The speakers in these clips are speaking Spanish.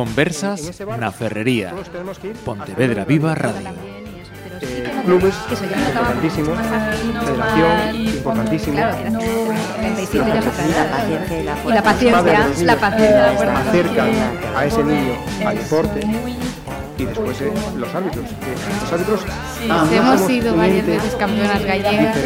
Conversas na Ferrería. Pontevedra Viva Radio. Eh, clubes importantísimos, federación importantísimo. Claro, era 37 ya La Y la paciencia, la paciencia. acercan a ese niño al deporte y después eh, los árbitros. que los árbitros Hemos somos sido varias veces campeonas gallegas.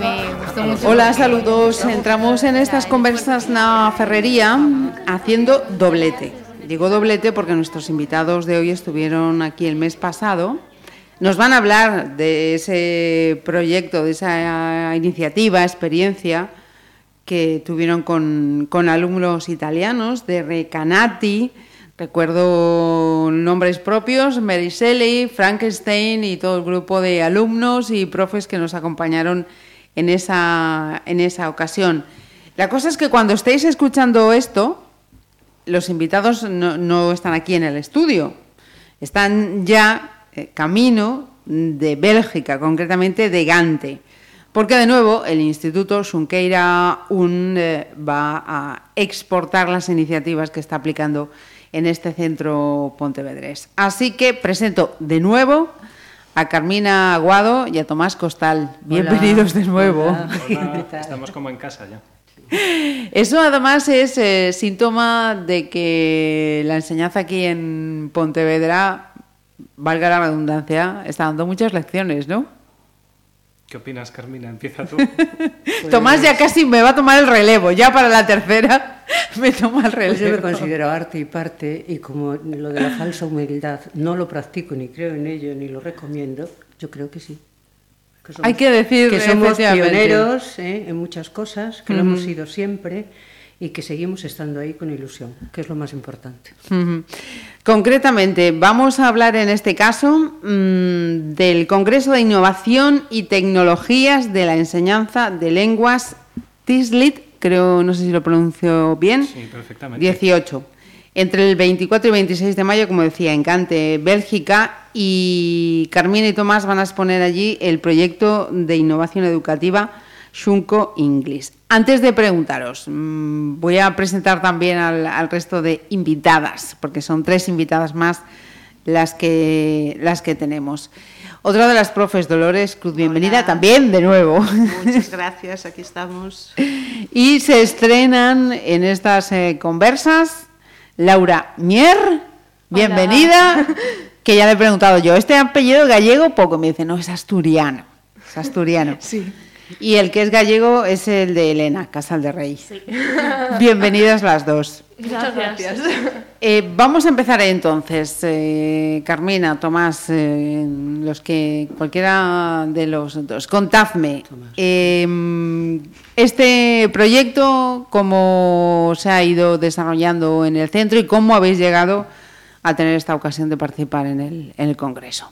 Me gustó mucho. Hola, saludos. Entramos en estas conversas na ferrería haciendo doblete. Digo doblete porque nuestros invitados de hoy estuvieron aquí el mes pasado. Nos van a hablar de ese proyecto, de esa iniciativa, experiencia que tuvieron con, con alumnos italianos de Recanati. Recuerdo nombres propios, Meriselli, Frankenstein y todo el grupo de alumnos y profes que nos acompañaron en esa, en esa ocasión. La cosa es que cuando estéis escuchando esto, los invitados no, no están aquí en el estudio, están ya eh, camino de Bélgica, concretamente de Gante, porque de nuevo el Instituto Xunqueira UN eh, va a exportar las iniciativas que está aplicando en este centro pontevedrés. Así que presento de nuevo a Carmina Aguado y a Tomás Costal. Bienvenidos de nuevo. Hola, estamos como en casa ya. Eso además es eh, síntoma de que la enseñanza aquí en Pontevedra, valga la redundancia, está dando muchas lecciones, ¿no? ¿Qué opinas, Carmina? Empieza tú. Tomás ya casi me va a tomar el relevo, ya para la tercera me toma el Pues yo me relevo. considero arte y parte y como lo de la falsa humildad no lo practico ni creo en ello ni lo recomiendo, yo creo que sí. Que somos- Hay que decir, que somos pioneros ¿eh? en muchas cosas, que lo hemos sido siempre y que seguimos estando ahí con ilusión, que es lo más importante. Concretamente, vamos a hablar en este caso mm, del Congreso de Innovación y Tecnologías de la Enseñanza de Lenguas TISLIT, creo, no sé si lo pronuncio bien. Sí, perfectamente. 18. Entre el 24 y 26 de mayo, como decía, en Cante, Bélgica, y Carmina y Tomás van a exponer allí el proyecto de innovación educativa Shunko English. Antes de preguntaros, mm, voy a presentar también al, al resto de invitadas, porque son tres invitadas más las que, las que tenemos. Otra de las profes, Dolores Cruz, bienvenida Hola. también de nuevo. Muchas gracias, aquí estamos. Y se estrenan en estas eh, conversas Laura Mier, bienvenida, que ya le he preguntado yo, ¿este apellido gallego poco? Me dice, no, es asturiano, es asturiano. Sí. Y el que es gallego es el de Elena, Casal de Rey. Bienvenidas las dos. Muchas gracias. Eh, vamos a empezar entonces, eh, Carmina, Tomás, eh, los que cualquiera de los dos, contadme eh, este proyecto, cómo se ha ido desarrollando en el centro y cómo habéis llegado a tener esta ocasión de participar en el, en el congreso.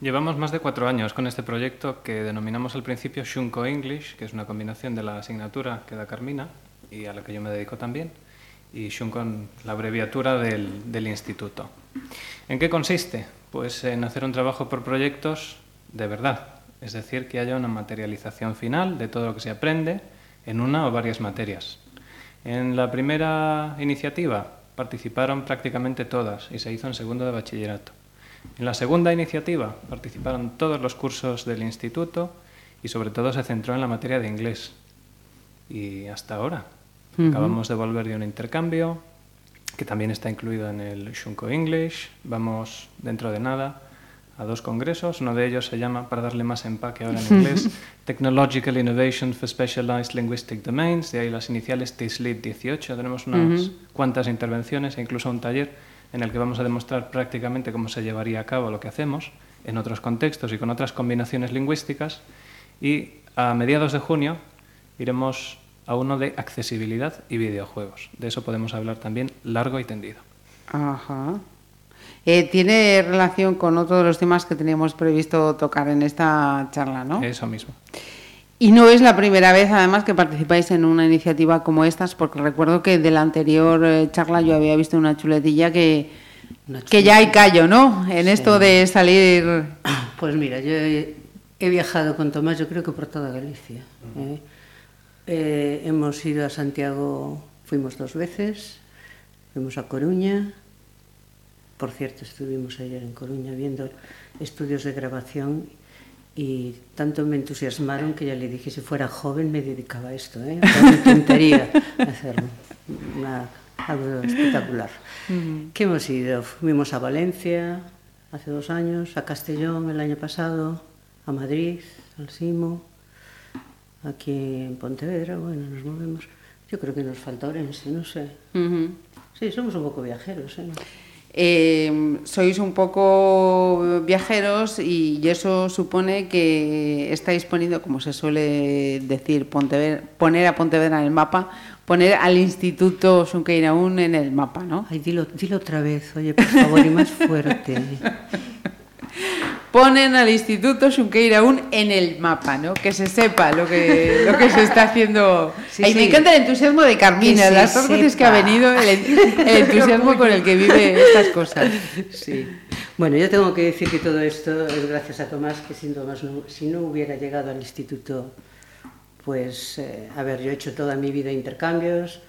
Llevamos más de cuatro años con este proyecto que denominamos al principio Shunko English, que es una combinación de la asignatura que da Carmina y a la que yo me dedico también, y Shunko, la abreviatura del, del instituto. ¿En qué consiste? Pues en hacer un trabajo por proyectos de verdad, es decir, que haya una materialización final de todo lo que se aprende en una o varias materias. En la primera iniciativa participaron prácticamente todas y se hizo en segundo de bachillerato. En la segunda iniciativa participaron todos los cursos del instituto y sobre todo se centró en la materia de inglés. Y hasta ahora. Acabamos de volver de un intercambio que también está incluido en el Shunko English. Vamos dentro de nada a dos congresos. Uno de ellos se llama, para darle más empaque ahora en inglés, Technological Innovation for Specialized Linguistic Domains. De ahí las iniciales TISLIT 18. Tenemos unas cuantas intervenciones e incluso un taller en el que vamos a demostrar prácticamente cómo se llevaría a cabo lo que hacemos en otros contextos y con otras combinaciones lingüísticas. Y a mediados de junio iremos a uno de accesibilidad y videojuegos. De eso podemos hablar también largo y tendido. Ajá. Eh, tiene relación con otro de los temas que teníamos previsto tocar en esta charla, ¿no? Eso mismo. Y no es la primera vez, además, que participáis en una iniciativa como estas, porque recuerdo que de la anterior eh, charla yo había visto una chuletilla que, Una que ya hay callo, ¿no? En esto de salir... Pues mira, yo he, he viajado con Tomás, yo creo que por toda Galicia. ¿eh? Eh, hemos ido a Santiago, fuimos dos veces, fuimos a Coruña. Por cierto, estuvimos ayer en Coruña viendo estudios de grabación y tanto me entusiasmaron que ya le dije, si fuera joven me dedicaba a esto, ¿eh? intentaría encantaría hacerlo, Una, algo espectacular. Uh -huh. ¿Qué hemos ido? Fuimos a Valencia hace dos años, a Castellón el año pasado, a Madrid, al Simo, aquí en Pontevedra, bueno, nos movemos. Yo creo que nos falta Orense, no sé. Uh -huh. Sí, somos un poco viajeros. ¿eh? Eh, sois un poco viajeros y eso supone que estáis poniendo, como se suele decir, Pontevedra, poner a Pontevedra en el mapa, poner al Instituto Xunqueiraún en el mapa, ¿no? Ay, dilo, dilo otra vez, oye, por favor, y más fuerte. Ponen al Instituto Xunqueiraún en el mapa, ¿no? Que se sepa lo que, lo que se está haciendo. Sí, Ay, sí. Me encanta el entusiasmo de Carmina, las dos veces que ha venido, el, el entusiasmo con el que vive estas cosas. Sí. Bueno, yo tengo que decir que todo esto es gracias a Tomás, que sin Tomás no, si no hubiera llegado al instituto, pues, eh, a ver, yo he hecho toda mi vida intercambios,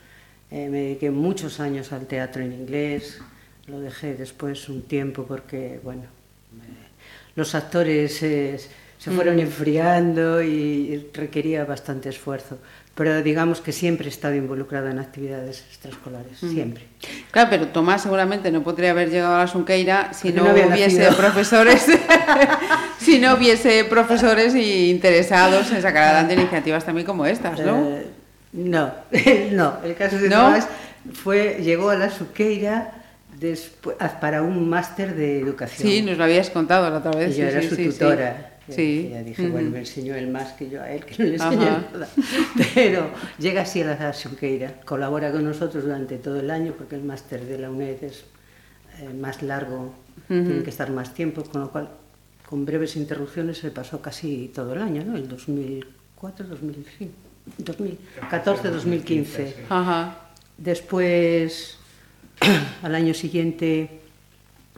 eh, me dediqué muchos años al teatro en inglés, lo dejé después un tiempo porque, bueno, los actores eh, se fueron mm. enfriando y requería bastante esfuerzo. Pero digamos que siempre he estado involucrada en actividades extraescolares, mm. siempre. Claro, pero Tomás seguramente no podría haber llegado a la Sunqueira si no, no hubiese nacido. profesores, si no hubiese profesores y interesados en sacar adelante iniciativas también como estas, ¿no? Eh, no, no. El caso de ¿No? Tomás fue, llegó a la Sunqueira después, para un máster de educación. Sí, nos lo habías contado la otra vez. Y yo sí, era sí, su sí, tutora. Sí. Ya dije, uh -huh. bueno, me enseñó él más que yo a él, que no le enseñé Ajá. nada. Pero llega así a la Xunqueira, colabora con nosotros durante todo el año, porque el máster de la UNED es eh, más largo, uh -huh. tiene que estar más tiempo, con lo cual, con breves interrupciones, se pasó casi todo el año, ¿no? El 2004, 2005, 2014, 2015. Ajá. Después, al año siguiente,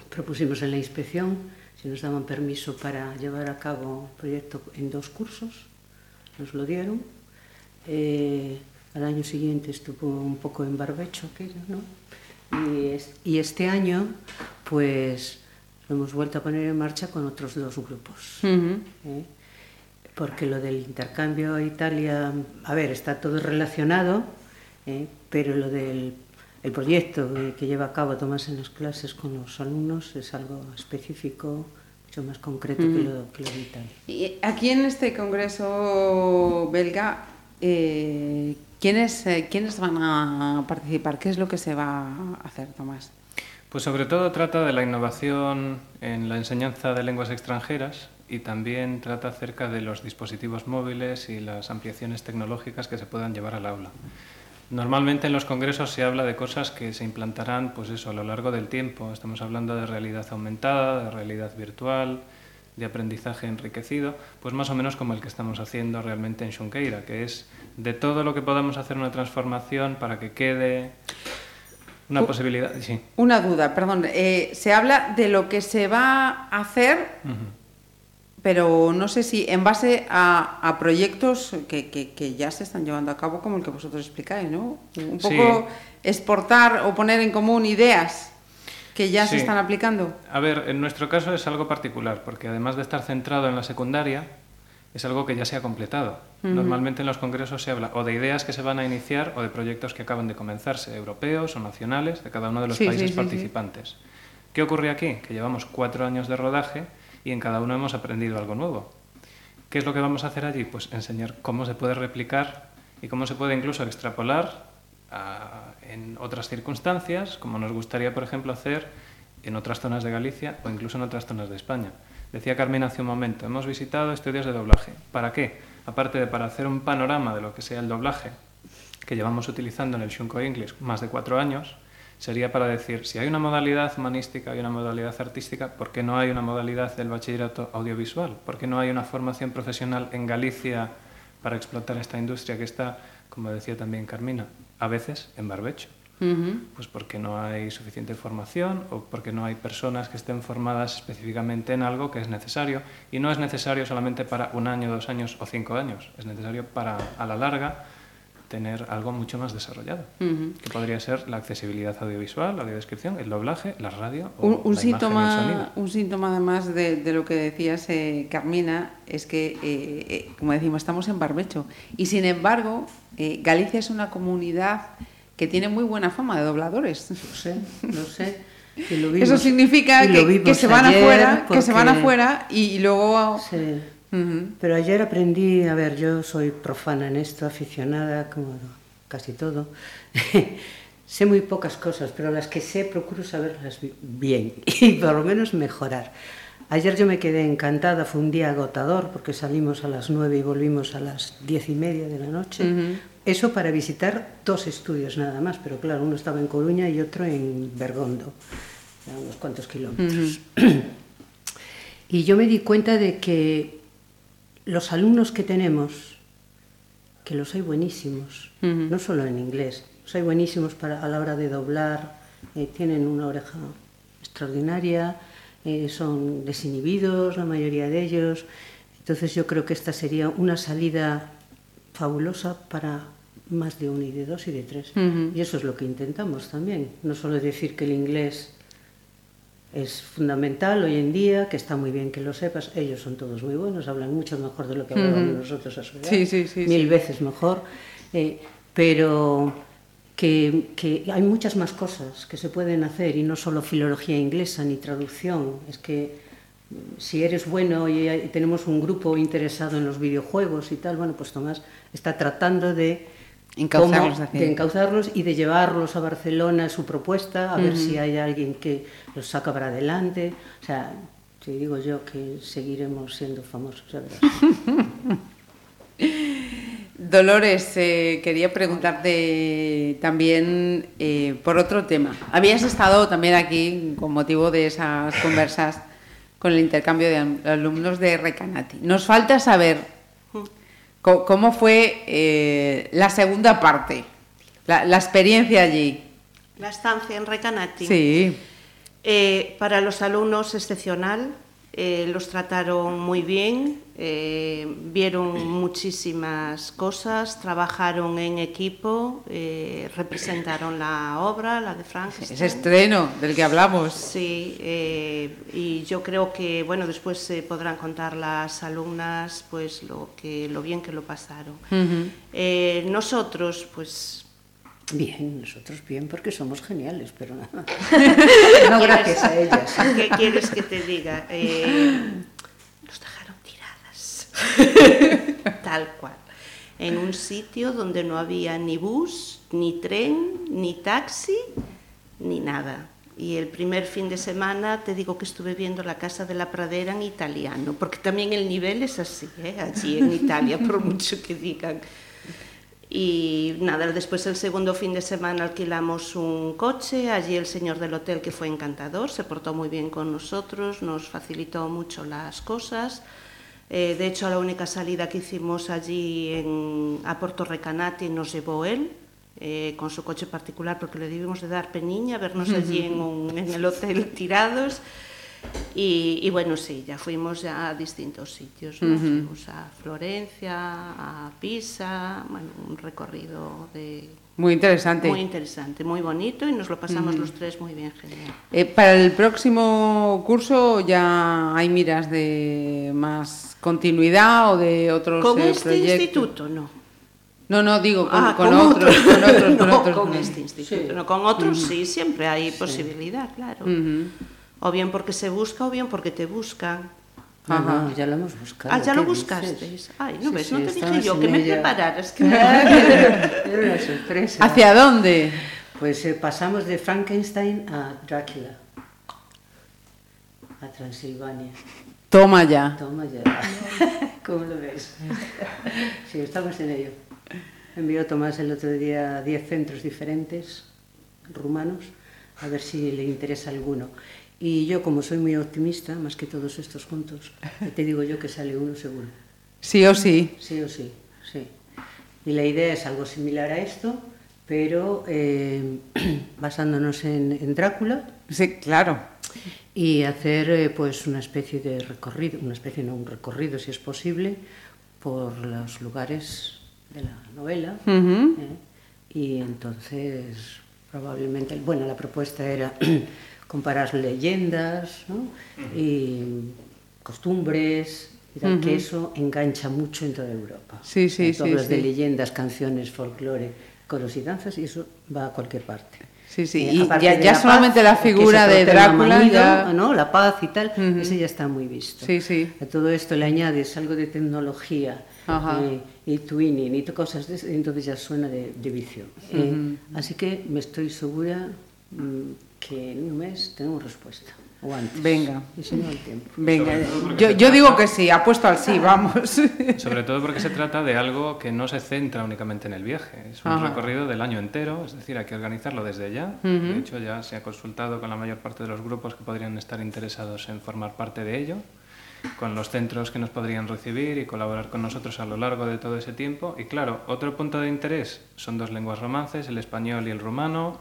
propusimos en la inspección si nos daban permiso para llevar a cabo el proyecto en dos cursos, nos lo dieron. Eh, al año siguiente estuvo un poco en barbecho aquello, ¿no? Y, es, y, este año, pues, lo hemos vuelto a poner en marcha con otros dos grupos. Uh -huh. ¿eh? Porque lo del intercambio a Italia, a ver, está todo relacionado, ¿eh? pero lo del el proyecto que lleva a cabo Tomás en las clases con los alumnos es algo específico, mucho más concreto mm. que, lo, que lo de Italia. Y aquí en este congreso belga, eh, ¿quiénes, eh, ¿quiénes van a participar? ¿Qué es lo que se va a hacer, Tomás? Pues sobre todo trata de la innovación en la enseñanza de lenguas extranjeras y también trata acerca de los dispositivos móviles y las ampliaciones tecnológicas que se puedan llevar al aula. Normalmente en los congresos se habla de cosas que se implantarán pues eso, a lo largo del tiempo. Estamos hablando de realidad aumentada, de realidad virtual, de aprendizaje enriquecido, pues más o menos como el que estamos haciendo realmente en Xunqueira, que es de todo lo que podamos hacer una transformación para que quede una posibilidad. Sí. Una duda, perdón. Eh, se habla de lo que se va a hacer. Uh -huh pero no sé si en base a, a proyectos que, que, que, ya se están llevando a cabo, como el que vosotros explicáis, ¿no? Un poco sí. exportar o poner en común ideas que ya sí. se están aplicando. A ver, en nuestro caso es algo particular, porque además de estar centrado en la secundaria, es algo que ya se ha completado. Uh -huh. Normalmente en los congresos se habla o de ideas que se van a iniciar o de proyectos que acaban de comenzarse, europeos o nacionales, de cada uno de los sí, países participantes. ¿Qué ocurre aquí? Que llevamos cuatro años de rodaje y en cada uno hemos aprendido algo nuevo. ¿Qué es lo que vamos a hacer allí? Pues enseñar cómo se puede replicar y cómo se puede incluso extrapolar a, en otras circunstancias, como nos gustaría, por ejemplo, hacer en otras zonas de Galicia o incluso en otras zonas de España. Decía Carmen hace un momento, hemos visitado estudios de doblaje. ¿Para qué? Aparte de para hacer un panorama de lo que sea el doblaje, que llevamos utilizando en el Shunko English más de cuatro años, sería para decir, si hay una modalidad humanística y una modalidad artística, ¿por qué no hay una modalidad del bachillerato audiovisual? ¿Por qué no hay una formación profesional en Galicia para explotar esta industria que está, como decía también Carmina, a veces en barbecho? Uh -huh. Pues porque no hay suficiente formación o porque no hay personas que estén formadas específicamente en algo que es necesario. Y no es necesario solamente para un año, dos años o cinco años, es necesario para, a la larga, tener algo mucho más desarrollado, que podría ser la accesibilidad audiovisual, la audiodescripción, el doblaje, la radio o un, un la síntoma, imagen y el sonido. un síntoma además de, de lo que decías, eh, Carmina, es que, eh, eh, como decimos, estamos en barbecho. Y sin embargo, eh, Galicia es una comunidad que tiene muy buena fama de dobladores. Lo sé, lo sé. que lo vimos- Eso significa que, se van afuera, que se van afuera y luego... Sí. Pero ayer aprendí, a ver, yo soy profana en esto, aficionada, como casi todo. sé muy pocas cosas, pero las que sé procuro saberlas bi- bien y por lo menos mejorar. Ayer yo me quedé encantada, fue un día agotador porque salimos a las nueve y volvimos a las diez y media de la noche. Eso para visitar dos estudios nada más, pero claro, uno estaba en Coruña y otro en Bergondo, a unos cuantos kilómetros. Y yo me di cuenta de que los alumnos que tenemos, que los hay buenísimos, no solo en inglés, los hay buenísimos para, a la hora de doblar, eh, tienen una oreja extraordinaria, eh, son desinhibidos la mayoría de ellos. Entonces yo creo que esta sería una salida fabulosa para más de uno y de dos y de tres. Y eso es lo que intentamos también. No solo decir que el inglés es fundamental hoy en día, que está muy bien que lo sepas. Ellos son todos muy buenos, hablan mucho mejor de lo que hablábamos nosotros a su edad. Sí, sí, sí, Mil veces mejor. Eh, pero que, que hay muchas más cosas que se pueden hacer y no solo filología inglesa ni traducción. Es que mm, si eres bueno y hay- tenemos un grupo interesado en los videojuegos y tal, bueno, pues Tomás está tratando de Encauzarlos cómo- de encauzarlos y de llevarlos a Barcelona su propuesta, a ver si hay alguien que los saca para adelante. O sea, te digo yo que seguiremos siendo famosos. Dolores, eh, quería preguntarte también eh, por otro tema. Habías estado también aquí con motivo de esas conversas con el intercambio de al- alumnos de Recanati. Nos falta saber cómo fue eh, la segunda parte, la, la experiencia allí. La estancia en Recanati. Sí. Eh, para los alumnos excepcional, eh, los trataron muy bien, eh, vieron muchísimas cosas, trabajaron en equipo, eh, representaron la obra, la de Frankenstein. Ese estreno del que hablamos. Sí, y yo creo que bueno después se podrán contar las alumnas pues lo que lo bien que lo pasaron. Nosotros pues Bien, nosotros bien, porque somos geniales, pero nada. No gracias a ellas. ¿Qué quieres que te diga? Eh, nos dejaron tiradas. Tal cual. En un sitio donde no había ni bus, ni tren, ni taxi, ni nada. Y el primer fin de semana te digo que estuve viendo la Casa de la Pradera en italiano, porque también el nivel es así, ¿eh? allí en Italia, por mucho que digan. Y nada, después el segundo fin de semana alquilamos un coche, allí el señor del hotel que fue encantador, se portó muy bien con nosotros, nos facilitó mucho las cosas. Eh, de hecho, la única salida que hicimos allí en, a Porto Recanati nos llevó él, eh, con su coche particular, porque le debimos de dar peniña vernos allí en, un- en el hotel tirados. Y, y bueno, sí, ya fuimos ya a distintos sitios, ¿no? Fuimos a Florencia, a Pisa, bueno, un recorrido de Muy interesante. muy interesante, muy bonito y nos lo pasamos los tres muy bien, genial. Eh, para el próximo curso ya hay miras de más continuidad o de otros Con eh, este proyectos. instituto, no. No, no, digo con, Ah, con otros, con otros, con no, otros. con este instituto, no, con otros sí, siempre hay posibilidad, claro. O bien porque se busca o bien porque te buscan. No, Ajá. no, ya lo hemos buscado. Ah, ya ¿qué lo dices? buscasteis. Ay, no Sí, ves, sí, no te dije yo que me prepararas. Que... Era una sorpresa. ¿Hacia dónde? Pues eh, pasamos de Frankenstein a Drácula, a Transilvania. Toma ya. Toma ya. ¿Cómo lo ves? Sí, estamos en ello. Envió Tomás el otro día 10 centros diferentes rumanos, a ver si le interesa alguno. Y yo, como soy muy optimista, más que todos estos juntos, te digo yo que sale uno seguro. Sí o sí. Sí o sí, sí. Y la idea es algo similar a esto, pero eh, basándonos en, en Drácula Sí, claro. y hacer eh, pues una especie de recorrido, una especie no, un recorrido si es posible, por los lugares de la novela. ¿eh? Y entonces, probablemente, bueno, la propuesta era comparar leyendas ¿no? y costumbres, y tal, que eso engancha mucho en toda Europa. Sí, sí, sí, hablas de sí. leyendas, canciones, folclore, coros y danzas, y eso va a cualquier parte. Sí, sí, Eh, y ya- de ya la solamente la que es figura de Drácula manido, ya- ¿no? La paz y tal, Ujú. ese ya está muy visto. Sí, sí. A todo esto le añades algo de tecnología eh, y twinning y to- cosas de entonces ya suena de, de vicio. Eh, Así que me estoy segura mm, que en un mes tenemos respuesta. O antes. Venga. Y si no, al tiempo. Venga, yo, yo digo que sí, apuesto al sí, vamos. Sobre todo porque se trata de algo que no se centra únicamente en el viaje. Es un Ajá. recorrido del año entero, es decir, hay que organizarlo desde ya. De hecho, ya se ha consultado con la mayor parte de los grupos que podrían estar interesados en formar parte de ello, con los centros que nos podrían recibir y colaborar con nosotros a lo largo de todo ese tiempo. Y claro, otro punto de interés son dos lenguas romances, el español y el rumano.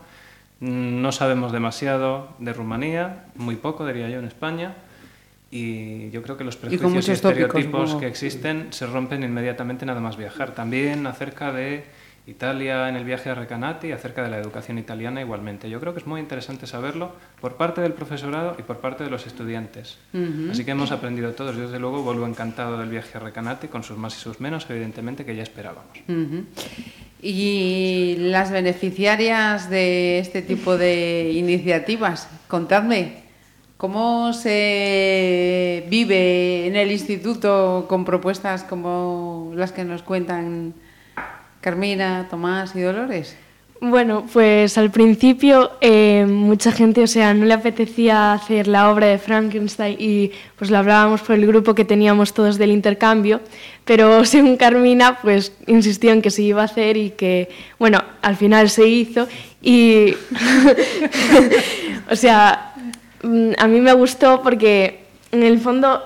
Mm, No sabemos demasiado de Rumanía, muy poco diría yo en España. Y yo creo que los prejuicios y, estereotipos que existen se rompen inmediatamente nada más viajar. También acerca de Italia en el viaje a Recanati, acerca de la educación italiana igualmente. Yo creo que es muy interesante saberlo por parte del profesorado y por parte de los estudiantes. Así que hemos aprendido todos. Yo desde luego vuelvo encantado del viaje a Recanati, con sus más y sus menos, evidentemente, que ya esperábamos. Y las beneficiarias de este tipo de iniciativas, contadme, ¿cómo se vive en el instituto con propuestas como las que nos cuentan Carmina, Tomás y Dolores? Bueno, pues al principio eh, mucha gente, o sea, no le apetecía hacer la obra de Frankenstein y pues lo hablábamos por el grupo que teníamos todos del intercambio, pero según Carmina, pues insistió en que se iba a hacer y que, bueno, al final se hizo y, o sea, mm, a mí me gustó porque en el fondo,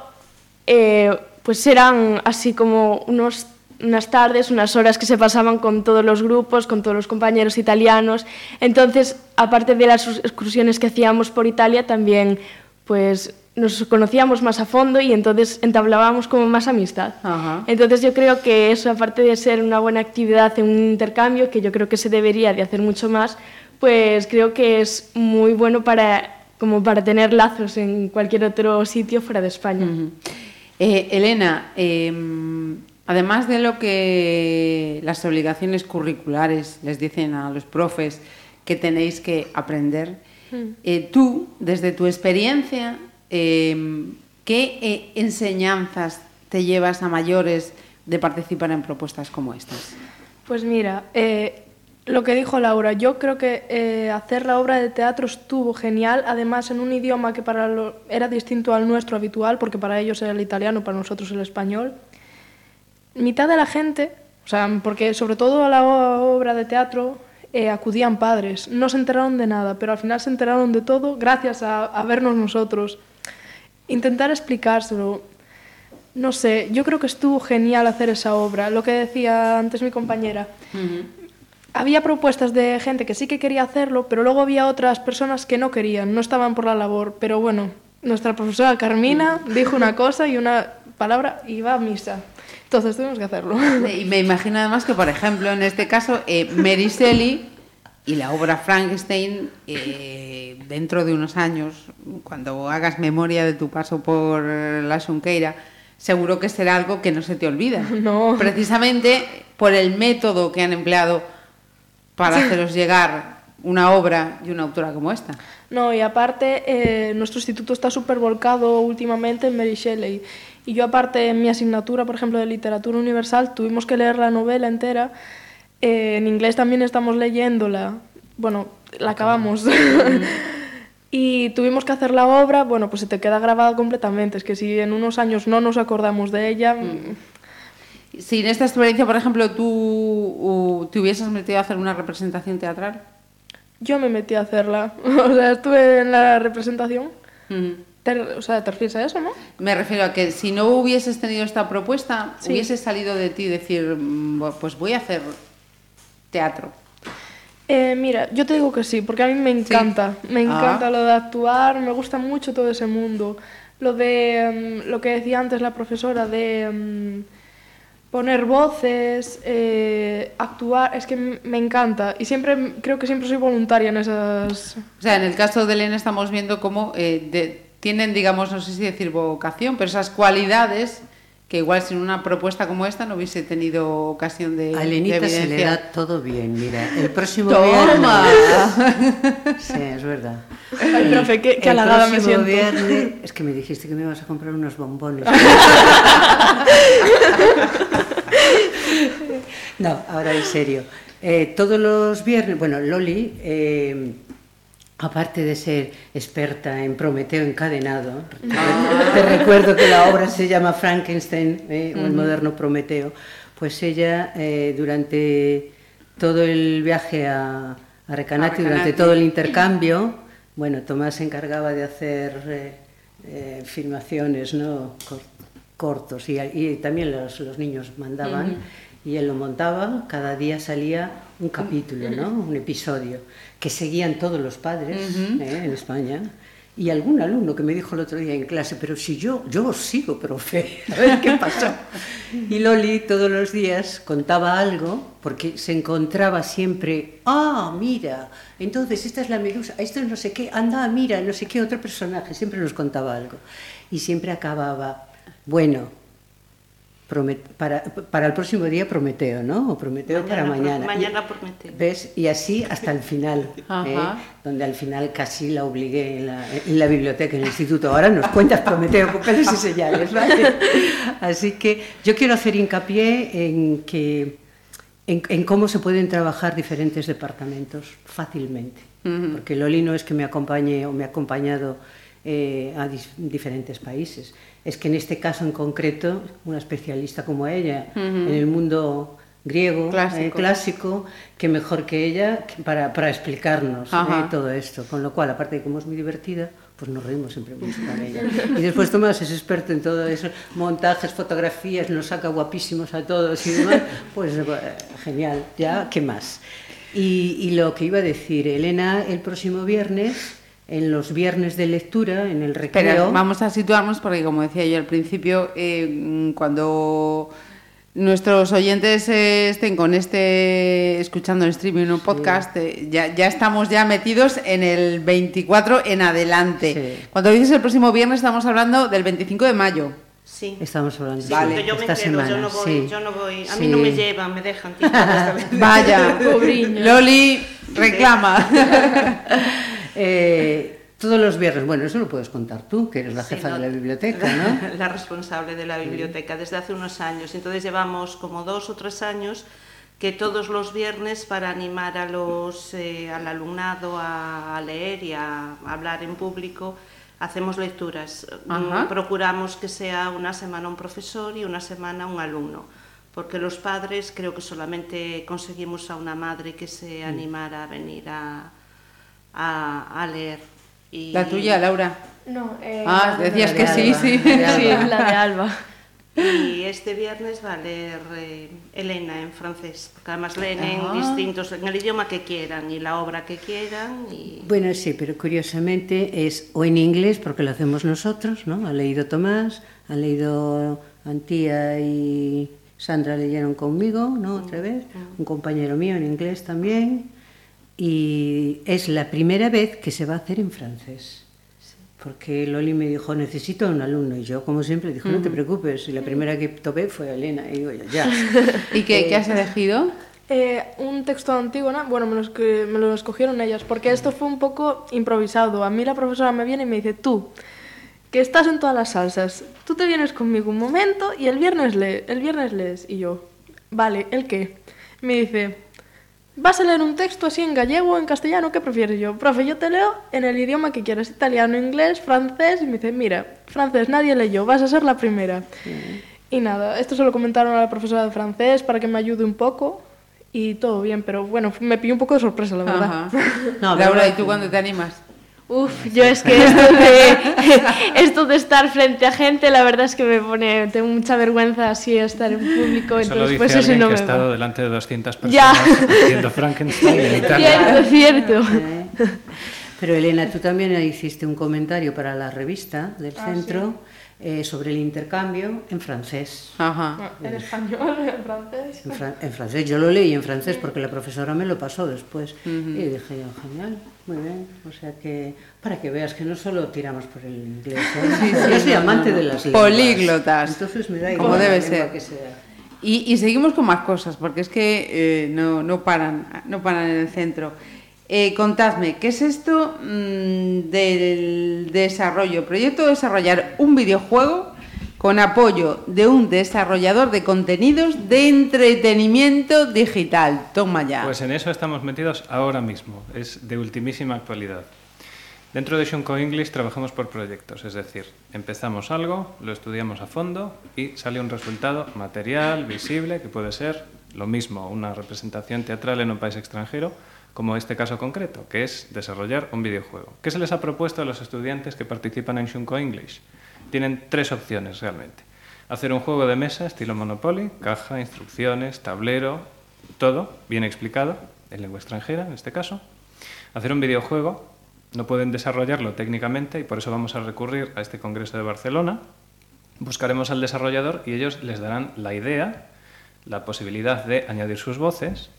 eh, pues eran así como unos unas tardes, unas horas que se pasaban con todos los grupos, con todos los compañeros italianos. Entonces, aparte de las excursiones que hacíamos por Italia, también pues nos conocíamos más a fondo y entonces entablábamos como más amistad. Ajá. Entonces yo creo que eso, aparte de ser una buena actividad en un intercambio, que yo creo que se debería de hacer mucho más, pues creo que es muy bueno para, como para tener lazos en cualquier otro sitio fuera de España. Eh, Elena, eh, además de lo que las obligaciones curriculares les dicen a los profes que tenéis que aprender, eh, tú, desde tu experiencia, eh, ¿qué enseñanzas te llevas a mayores de participar en propuestas como estas? Pues mira, eh, lo que dijo Laura, yo creo que eh, hacer la obra de teatro estuvo genial, además en un idioma que para lo, era distinto al nuestro habitual, porque para ellos era el italiano, para nosotros el español. Mitad de la gente, o sea, porque sobre todo a la obra de teatro eh, acudían padres, no se enteraron de nada, pero al final se enteraron de todo gracias a, a vernos nosotros. Intentar explicárselo, no sé, yo creo que estuvo genial hacer esa obra, lo que decía antes mi compañera. Había propuestas de gente que sí que quería hacerlo, pero luego había otras personas que no querían, no estaban por la labor. Pero bueno, nuestra profesora Carmina dijo una cosa y una palabra y iba a misa. Entonces tuvimos que hacerlo. Y me imagino además que, por ejemplo, en este caso, eh, Mary Shelley y la obra Frankenstein, eh, dentro de unos años, cuando hagas memoria de tu paso por la Xunqueira, seguro que será algo que no se te olvida. No. Precisamente por el método que han empleado para haceros llegar una obra y una autora como esta. No, y aparte, eh, nuestro instituto está súper volcado últimamente en Mary Shelley. Y yo, aparte, en mi asignatura, por ejemplo, de literatura universal, tuvimos que leer la novela entera. Eh, en inglés también estamos leyéndola. Bueno, la acabamos. y tuvimos que hacer la obra, bueno, pues se te queda grabada completamente. Es que si en unos años no nos acordamos de ella, Si en esta experiencia, por ejemplo, tú uh, te hubieses metido a hacer una representación teatral, yo me metí a hacerla. o sea, estuve en la representación. Ujú. Te- o sea, te refieres a eso, ¿no? Me refiero a que si no hubieses tenido esta propuesta, Sí. hubiese salido de ti decir, mm, pues voy a hacer teatro. Eh, mira, yo te digo que sí, porque a mí me encanta, me Ah. encanta lo de actuar, me gusta mucho todo ese mundo. Lo de mm, lo que decía antes la profesora de mm, poner voces, eh, actuar, es que me encanta. Y siempre, creo que siempre soy voluntaria en esas... O sea, en el caso de Elena estamos viendo cómo eh, de- tienen, digamos, no sé si decir vocación, pero esas cualidades que igual sin una propuesta como esta no hubiese tenido ocasión de, A Elenita de se le da todo bien, mira. El próximo ¡Toma! viernes. Sí, es verdad. Ay, profe, qué, qué el halagada me próximo siento. viernes. Es que me dijiste que me ibas a comprar unos bombones. no, ahora en serio. Eh, todos los viernes, bueno, Loli, eh, aparte de ser experta en Prometeo encadenado, te recuerdo que la obra se llama Frankenstein, eh, o el moderno Prometeo, pues ella eh, durante todo el viaje a, a Recanati, A durante todo el intercambio, bueno, Tomás se encargaba de hacer eh, filmaciones, ¿no? Cor- cortos y, y también los, los niños mandaban y él lo montaba, cada día salía un capítulo, ¿no? un episodio que seguían todos los padres ¿eh? en España y algún alumno que me dijo el otro día en clase, pero si yo, yo os sigo, profe, a ver qué pasó. Y Loli todos los días contaba algo, porque se encontraba siempre, ah, mira, entonces esta es la medusa, esto es no sé qué, anda, mira, no sé qué otro personaje, siempre nos contaba algo. Y siempre acababa, bueno, para, para el próximo día Prometeo, ¿no? O Prometeo para Mañana pro- mañana. Prometeo. ¿Ves? Y así hasta el final. ¿eh? donde al final casi la obligué en la, en la biblioteca, en el instituto. Ahora nos cuentas Prometeo con pelos y señales, ¿vale? Así que yo quiero hacer hincapié en que en, en cómo se pueden trabajar diferentes departamentos fácilmente. Porque Loli no es que me acompañe o me ha acompañado eh, a diferentes países. Es que en este caso en concreto, una especialista como ella en el mundo griego, Clásico. eh, clásico, que mejor que ella para, para explicarnos eh, todo esto. Con lo cual, aparte de que es muy divertida, pues nos reímos siempre mucho con ella. Y después Tomás es experto en todo eso, montajes, fotografías, nos saca guapísimos a todos y demás. Pues eh, genial, ya, ¿qué más? Y, y lo que iba a decir, Elena, el próximo viernes, en los viernes de lectura, en el recreo... Espera, vamos a situarnos porque, como decía yo al principio, eh, cuando nuestros oyentes eh, estén con este escuchando en streaming o podcast, eh, ya, ya estamos ya metidos en el 24 en adelante. Sí. Cuando dices el próximo viernes, estamos hablando del 25 de mayo. Sí. Estamos hablando Sí, Vale. yo me esta entero, semana. yo no voy, sí. yo no voy, a Sí. mí no me llevan, me dejan tirada esta vez. Vaya, Loli reclama. Eh, todos los viernes, bueno, eso lo puedes contar tú, que eres la Sí, jefa no, de la biblioteca, ¿no? La responsable de la biblioteca desde hace unos años. Entonces llevamos como dos o tres años que todos los viernes para animar a los, eh, al alumnado a, a leer y a hablar en público hacemos lecturas. Ajá. Mm, Procuramos que sea una semana un profesor y una semana un alumno. Porque los padres creo que solamente conseguimos a una madre que se animara a venir a, a, a leer. Y, La tuya, Laura. No, eh, Ah, decías que de sí, Alba, sí. Sí, la de Alba. Y este viernes va a leer eh, Elena en francés, porque además leen en Ah. distintos, en el idioma que quieran y la obra que quieran. Y... Bueno, sí, pero curiosamente es o en inglés, porque lo hacemos nosotros, ¿no? Ha leído Tomás, ha leído Antía y Sandra leyeron conmigo, ¿no? Otra vez, un compañero mío en inglés también, y es la primera vez que se va a hacer en francés. Porque Loli me dijo, necesito un alumno. Y yo, como siempre, dije, no te preocupes. Y la primera que topé fue a Elena. Y digo, yo, ya. ¿Y qué, qué has elegido? Eh, un texto de Antígona, bueno, me me lo escogieron ellas, porque esto fue un poco improvisado. A mí la profesora me viene y me dice, tú, que estás en todas las salsas, tú te vienes conmigo un momento y el viernes, lee, el viernes lees. Y yo, vale, ¿el qué? Me dice, vas a leer un texto así en gallego o en castellano, ¿qué prefieres? Yo, profe, yo te leo en el idioma que quieras, italiano, inglés, francés. Y me dice, mira, francés nadie leyó, vas a ser la primera. Y nada, esto se lo comentaron a la profesora de francés para que me ayude un poco y todo bien, pero bueno, me pilló un poco de sorpresa, la verdad. Ajá. No, Laura. ¿y tú cuándo te animas? Uf, yo es que esto de, esto de estar frente a gente, la verdad es que me pone, tengo mucha vergüenza así estar en público, Solo entonces dice pues eso alguien no que me ha estado delante de 200 Ya. personas haciendo Frankenstein. Cierto, cierto. Eh, Pero Elena, tú también hiciste un comentario para la revista del centro eh, sobre el intercambio en francés. Ajá. En español, en francés. En, fran- en francés, yo lo leí en francés porque la profesora me lo pasó después. Y dije yo, genial, muy bien. O sea que, para que veas que no solo tiramos por el inglés. ¿eh? yo soy no, amante no. de las lenguas. Políglotas. Entonces me da Como igual la debe ser. que sea. Y, y seguimos con más cosas, porque es que eh, no, no, paran, no paran en el centro. Eh, contadme, ¿qué es esto mm, del desarrollo? Proyecto de desarrollar un videojuego con apoyo de un desarrollador de contenidos de entretenimiento digital. Toma ya. Pues en eso estamos metidos ahora mismo, es de ultimísima actualidad. Dentro de Shunko English trabajamos por proyectos, es decir, empezamos algo, lo estudiamos a fondo y sale un resultado material, visible, que puede ser lo mismo, una representación teatral en un país extranjero, como este caso concreto, que es desarrollar un videojuego. ¿Qué se les ha propuesto a los estudiantes que participan en Shunko English? Tienen tres opciones realmente. Hacer un juego de mesa estilo Monopoly, caja, instrucciones, tablero, todo bien explicado, en lengua extranjera en este caso. Hacer un videojuego, no pueden desarrollarlo técnicamente y por eso vamos a recurrir a este Congreso de Barcelona. Buscaremos al desarrollador y ellos les darán la idea, la posibilidad de añadir sus voces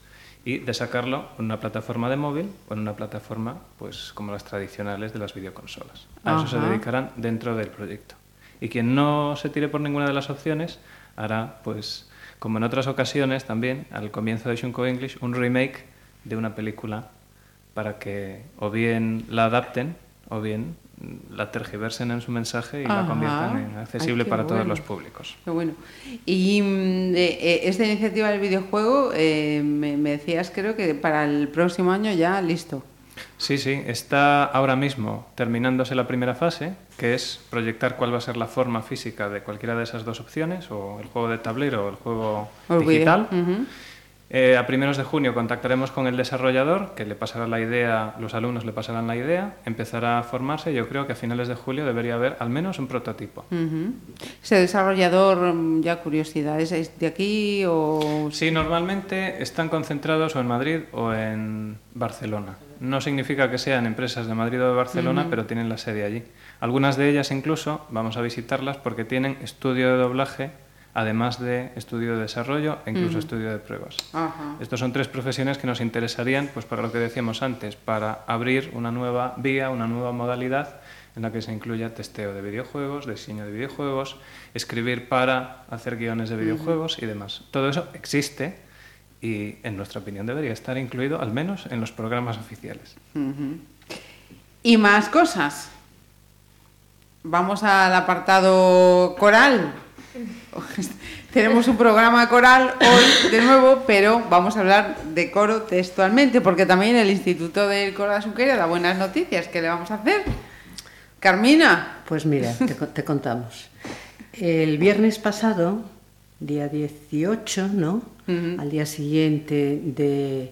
y de sacarlo en una plataforma de móvil o en una plataforma pues como las tradicionales de las videoconsolas. A eso se dedicarán dentro del proyecto. Y quien no se tire por ninguna de las opciones hará, pues, como en otras ocasiones también, al comienzo de Shunko English, un remake de una película para que o bien la adapten o bien la tergiversen en su mensaje y la conviertan en accesible Ay, para todos los públicos. Qué bueno. Y mm, eh, eh, esta iniciativa del videojuego, eh, me, me decías, creo que para el próximo año ya listo. Sí, sí, está ahora mismo terminándose la primera fase, que es proyectar cuál va a ser la forma física de cualquiera de esas dos opciones, o el juego de tablero o el juego digital. Eh, a primeros de junio contactaremos con el desarrollador, que le pasará la idea, los alumnos le pasarán la idea, empezará a formarse. Yo creo que a finales de julio debería haber al menos un prototipo. Ujú. Ese desarrollador, mm, ya curiosidad, ¿es- ¿es de aquí o...? Sí, normalmente están concentrados o en Madrid o en Barcelona. No significa que sean empresas de Madrid o de Barcelona, pero tienen la sede allí. Algunas de ellas incluso vamos a visitarlas porque tienen estudio de doblaje, además de estudio de desarrollo e incluso estudio de pruebas. Ajá. Estos son tres profesiones que nos interesarían, pues para lo que decíamos antes, para abrir una nueva vía, una nueva modalidad en la que se incluya testeo de videojuegos, diseño de videojuegos, escribir para hacer guiones de videojuegos y demás. Todo eso existe y, en nuestra opinión, debería estar incluido al menos en los programas oficiales. Y más cosas. Vamos al apartado coral. Tenemos un programa coral hoy de nuevo, pero vamos a hablar de coro textualmente, porque también el Instituto del Coro de Azuqueira da buenas noticias. ¿Qué le vamos a hacer? Carmina. Pues mira, te, co- te contamos. El viernes pasado, día 18, ¿no? Al día siguiente del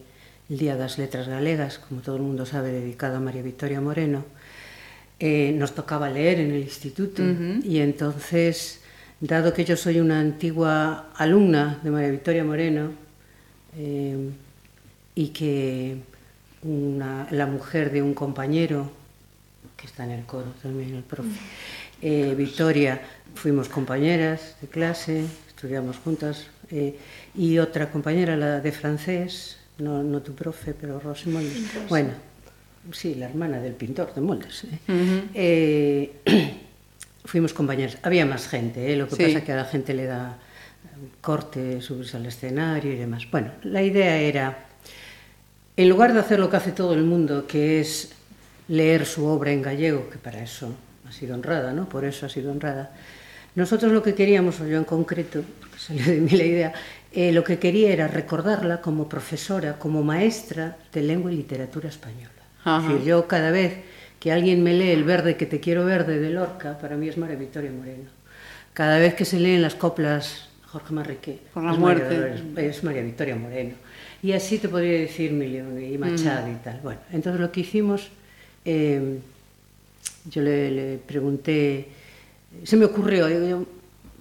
Día das Letras Galegas, como todo el mundo sabe, dedicado a María Victoria Moreno, eh, nos tocaba leer en el instituto y entonces, dado que yo soy una antigua alumna de María Victoria Moreno eh, y que una- la mujer de un compañero que está en el coro también, el profe. Eh, Victoria, fuimos compañeras de clase, estudiamos juntas, eh, y otra compañera, la de francés, no, no tu profe, pero Rosy Moldes. Bueno, sí, la hermana del pintor de Moldes. fuimos compañeras. Había más gente, ¿eh? lo que Sí. pasa es que a la gente le da corte, subirse al escenario y demás. Bueno, la idea era en lugar de hacer lo que hace todo el mundo, que es leer su obra en gallego, que para eso ha sido honrada, ¿no? Por eso ha sido honrada. Nosotros lo que queríamos, o yo en concreto, porque salió de mí la idea, eh, lo que quería era recordarla como profesora, como maestra de lengua y literatura española. Ajá. Es decir, yo cada vez que alguien me lee El verde que te quiero verde de Lorca, para mí es María Victoria Moreno. Cada vez que se leen las coplas Jorge Marriqué, Por la es María muerte. Dolores, es María Victoria Moreno. Y así te podría decir Milión y Machado y tal. Bueno, entonces lo que hicimos, eh, yo le, le pregunté, se me ocurrió, digo yo,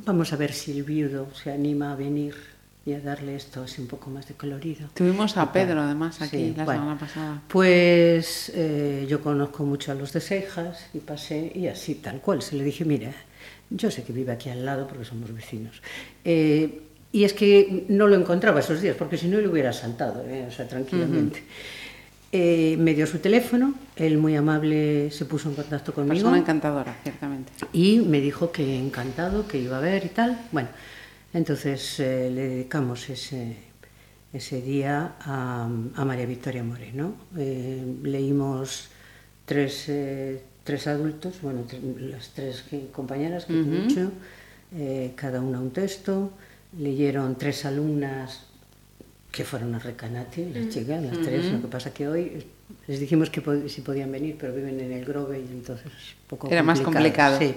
vamos a ver si el viudo se anima a venir y a darle esto así un poco más de colorido. Tuvimos a. Pedro, además, aquí Sí, la bueno. semana pasada. Pues eh, yo conozco mucho a los de Seijas y pasé y así, tal cual. Se le dije, mira, Yo sé que vive aquí al lado porque somos vecinos. Eh, y es que no lo encontraba esos días, porque si no le hubiera saltado, ¿eh? o sea, tranquilamente. Uh -huh. eh, me dio su teléfono, él muy amable se puso en contacto conmigo. Persona encantadora, ciertamente. Y me dijo que encantado, que iba a ver y tal. Bueno, entonces eh, le dedicamos ese, ese día a, a María Victoria Moreno. Eh, leímos tres, eh, tres adultos, bueno, tres, las tres compañeras que uh -huh. he dicho, cada una un texto leyeron tres alumnas que fueron a Recanati, las chicas, las tres, lo que pasa que hoy les dijimos que pod si podían venir, pero viven en el Grove y entonces poco Era complicado. más complicado. Sí.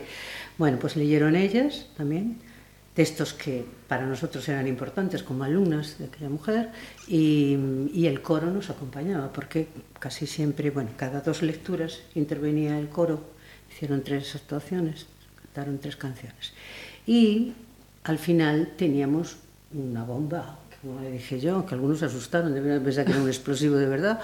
Bueno, pues leyeron ellas también, textos que para nosotros eran importantes como alumnas de aquella mujer y, y el coro nos acompañaba porque casi siempre, bueno, cada dos lecturas intervenía el coro, hicieron tres actuaciones, cantaron tres canciones. Y al final teníamos una bomba, como le dije yo, que algunos se asustaron, debían pensar que era un explosivo de verdad.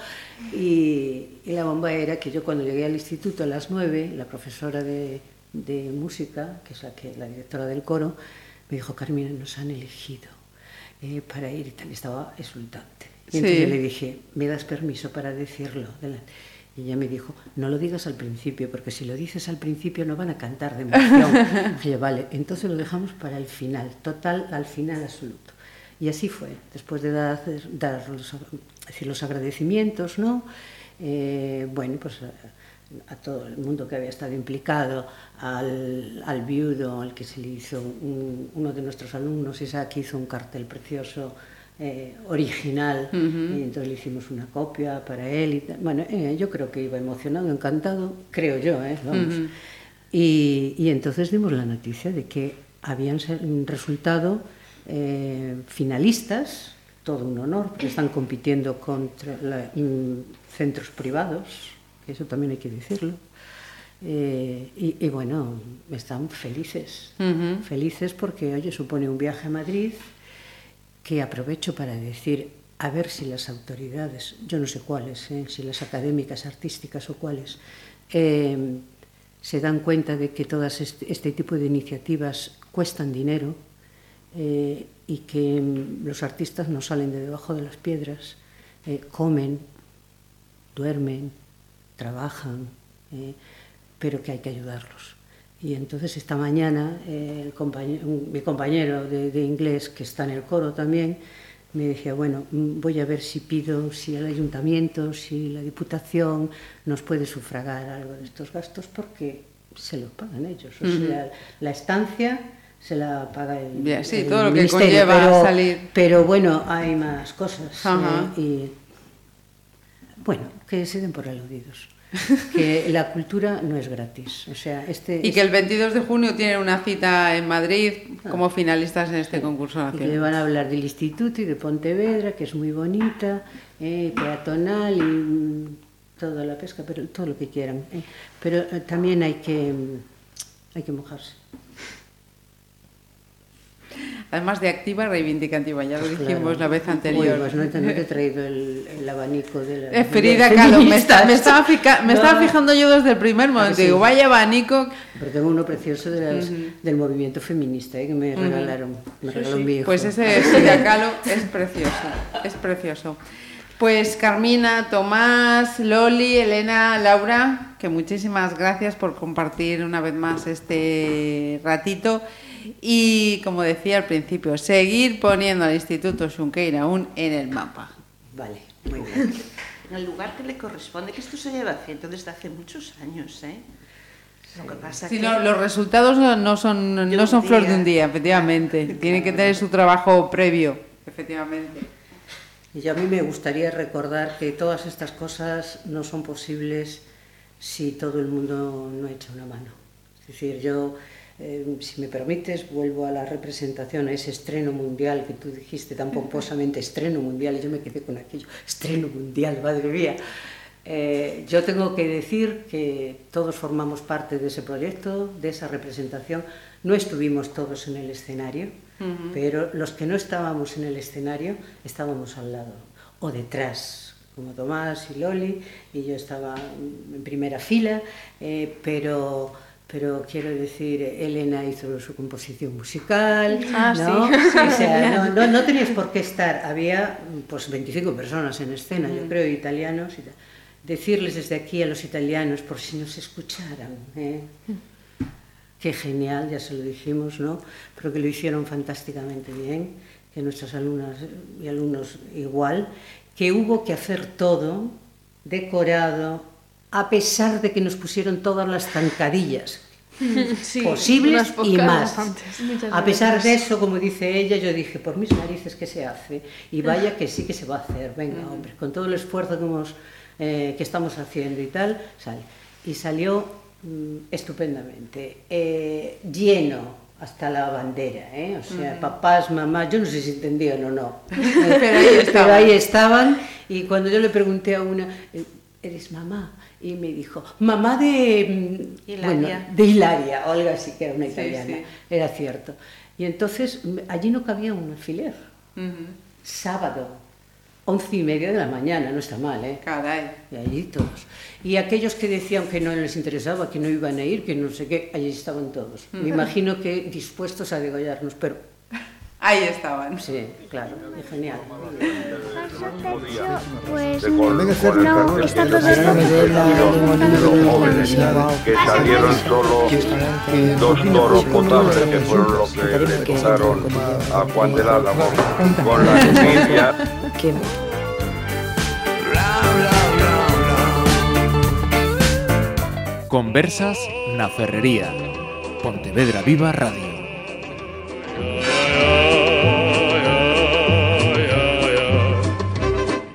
Y, y, la bomba era que yo cuando llegué al instituto a las nueve, la profesora de, de, música, que es la, que, la directora del coro, me dijo, Carmina, nos han elegido eh, para ir y tal, estaba exultante. Y entonces sí. yo le dije, ¿me das permiso para decirlo? Y ella me dijo, no lo digas al principio, porque si lo dices al principio no van a cantar de emoción. vale, entonces lo dejamos para el final, total, al final absoluto. Y así fue, después de dar, dar los, decir, los agradecimientos, ¿no? Eh, bueno, pues a, todo el mundo que había estado implicado, al, al viudo, al que se le hizo, un, uno de nuestros alumnos, Isaac, hizo un cartel precioso eh, original, uh -huh. y entonces le hicimos una copia para él. Y tal. Bueno, eh, yo creo que iba emocionado, encantado, creo yo, ¿eh? Vamos. Uh -huh. y, y, entonces dimos la noticia de que habían resultado eh, finalistas, todo un honor, porque están compitiendo contra la, in, centros privados, eso también hay que decirlo. Eh, y, y, bueno, están felices, uh -huh. felices porque, oye, supone un viaje a Madrid, que aprovecho para decir, a ver si las autoridades, yo no sé cuáles, ¿eh? si las académicas, artísticas o cuáles, eh, se dan cuenta de que todas este, este tipo de iniciativas cuestan dinero y que los artistas no salen de debajo de las piedras, comen, duermen, trabajan, eh, pero que hay que ayudarlos. Y entonces esta mañana eh, el compañero, mi compañero de, de, inglés, que está en el coro también, me decía, bueno, voy a ver si pido, si el ayuntamiento, si la diputación nos puede sufragar algo de estos gastos, porque se los pagan ellos. O uh -huh. sea, la estancia se la paga el, yeah, sí, el todo lo que conlleva pero, salir. Pero bueno, hay más cosas. -huh. eh, y bueno, que se den por aludidos. que la cultura no es gratis. O sea, este, y que el 22 de junio tienen una cita en Madrid como finalistas en este sí, concurso nacional. Y que van a hablar del instituto y de Pontevedra, que es muy bonita, eh, peatonal y mm, toda la pesca, pero todo lo que quieran. Eh. Pero eh, también hay que, hay que mojarse. Además de activa, reivindicativa, ya lo dijimos claro. la vez anterior. Uy, pues no, no te he traído el, el abanico de la. Eh, Frida Kahlo, me, está, me, estaba fica, me no. estaba fijando yo desde el primer momento. Sí. Digo, vaya abanico. Pero tengo uno precioso de las, uh -huh. del movimiento feminista eh, que me regalaron. Me regaló sí, mi hijo. Pues ese Frida Kahlo es precioso, es precioso. Pues Carmina, Tomás, Loli, Elena, Laura, que muchísimas gracias por compartir una vez más este ratito. Y como decía al principio, seguir poniendo al Instituto Xunqueira aún en el mapa. Vale, muy bien. En el lugar que le corresponde, que esto se lleva haciendo desde hace muchos años, ¿eh? Lo que pasa sí, que... no, los resultados no son, no son flor de un día, efectivamente. Tienen que tener su trabajo previo, efectivamente. Y a mí me gustaría recordar que todas estas cosas no son posibles si todo el mundo no echa una mano. Es decir, yo eh, si me permites, vuelvo a la representación, a ese estreno mundial que tú dijiste tan pomposamente, estreno mundial, y yo me quedé con aquello, estreno mundial, madre mía. Eh, yo tengo que decir que todos formamos parte de ese proyecto, de esa representación. No estuvimos todos en el escenario, uh -huh. pero los que no estábamos en el escenario estábamos al lado o detrás, como Tomás y Loli, y yo estaba en primera fila, eh, pero pero quiero decir, Elena hizo su composición musical, Ah, ¿no? sí. O sea, no, no, no tenías por qué estar, había pues 25 personas en escena, yo creo, italianos y tal. Decirles desde aquí a los italianos, por si nos escucharan, ¿eh? Qué genial, ya se lo dijimos, ¿no? Pero que lo hicieron fantásticamente bien, que nuestras alumnas y alumnos igual, que hubo que hacer todo decorado, a pesar de que nos pusieron todas las zancadillas Sí, posibles y más. A pesar de eso, como dice ella, yo dije, por mis narices que se hace, y vaya que sí que se va a hacer, venga, hombre, con todo el esfuerzo que, hemos, eh, que estamos haciendo y tal, sale. Y salió mm, estupendamente, eh, lleno hasta la bandera, ¿eh? o sea, papás, mamás, yo no sé si entendían o no, Pero ahí estaban. pero ahí estaban, y cuando yo le pregunté a una, ¿eres mamá? Y me dijo, mamá de... mm, Hilaria. bueno, de Hilaria, o algo así, que era una italiana, sí. era cierto. Y entonces mm, allí no cabía un alfiler. Sábado, once y media de la mañana, no está mal, ¿eh? Caray. Y allí todos. Y aquellos que decían que no les interesaba, que no iban a ir, que no sé qué, allí estaban todos. Me imagino que dispuestos a degollarnos, pero Ahí estaban. sí, claro, genial. Pues con, no, está todo de esto los jóvenes que salieron solo dos toros potables que fueron los que le tocaron a Juan del Álamo con la semilla Conversas na Ferrería. Pontevedra Viva Radio.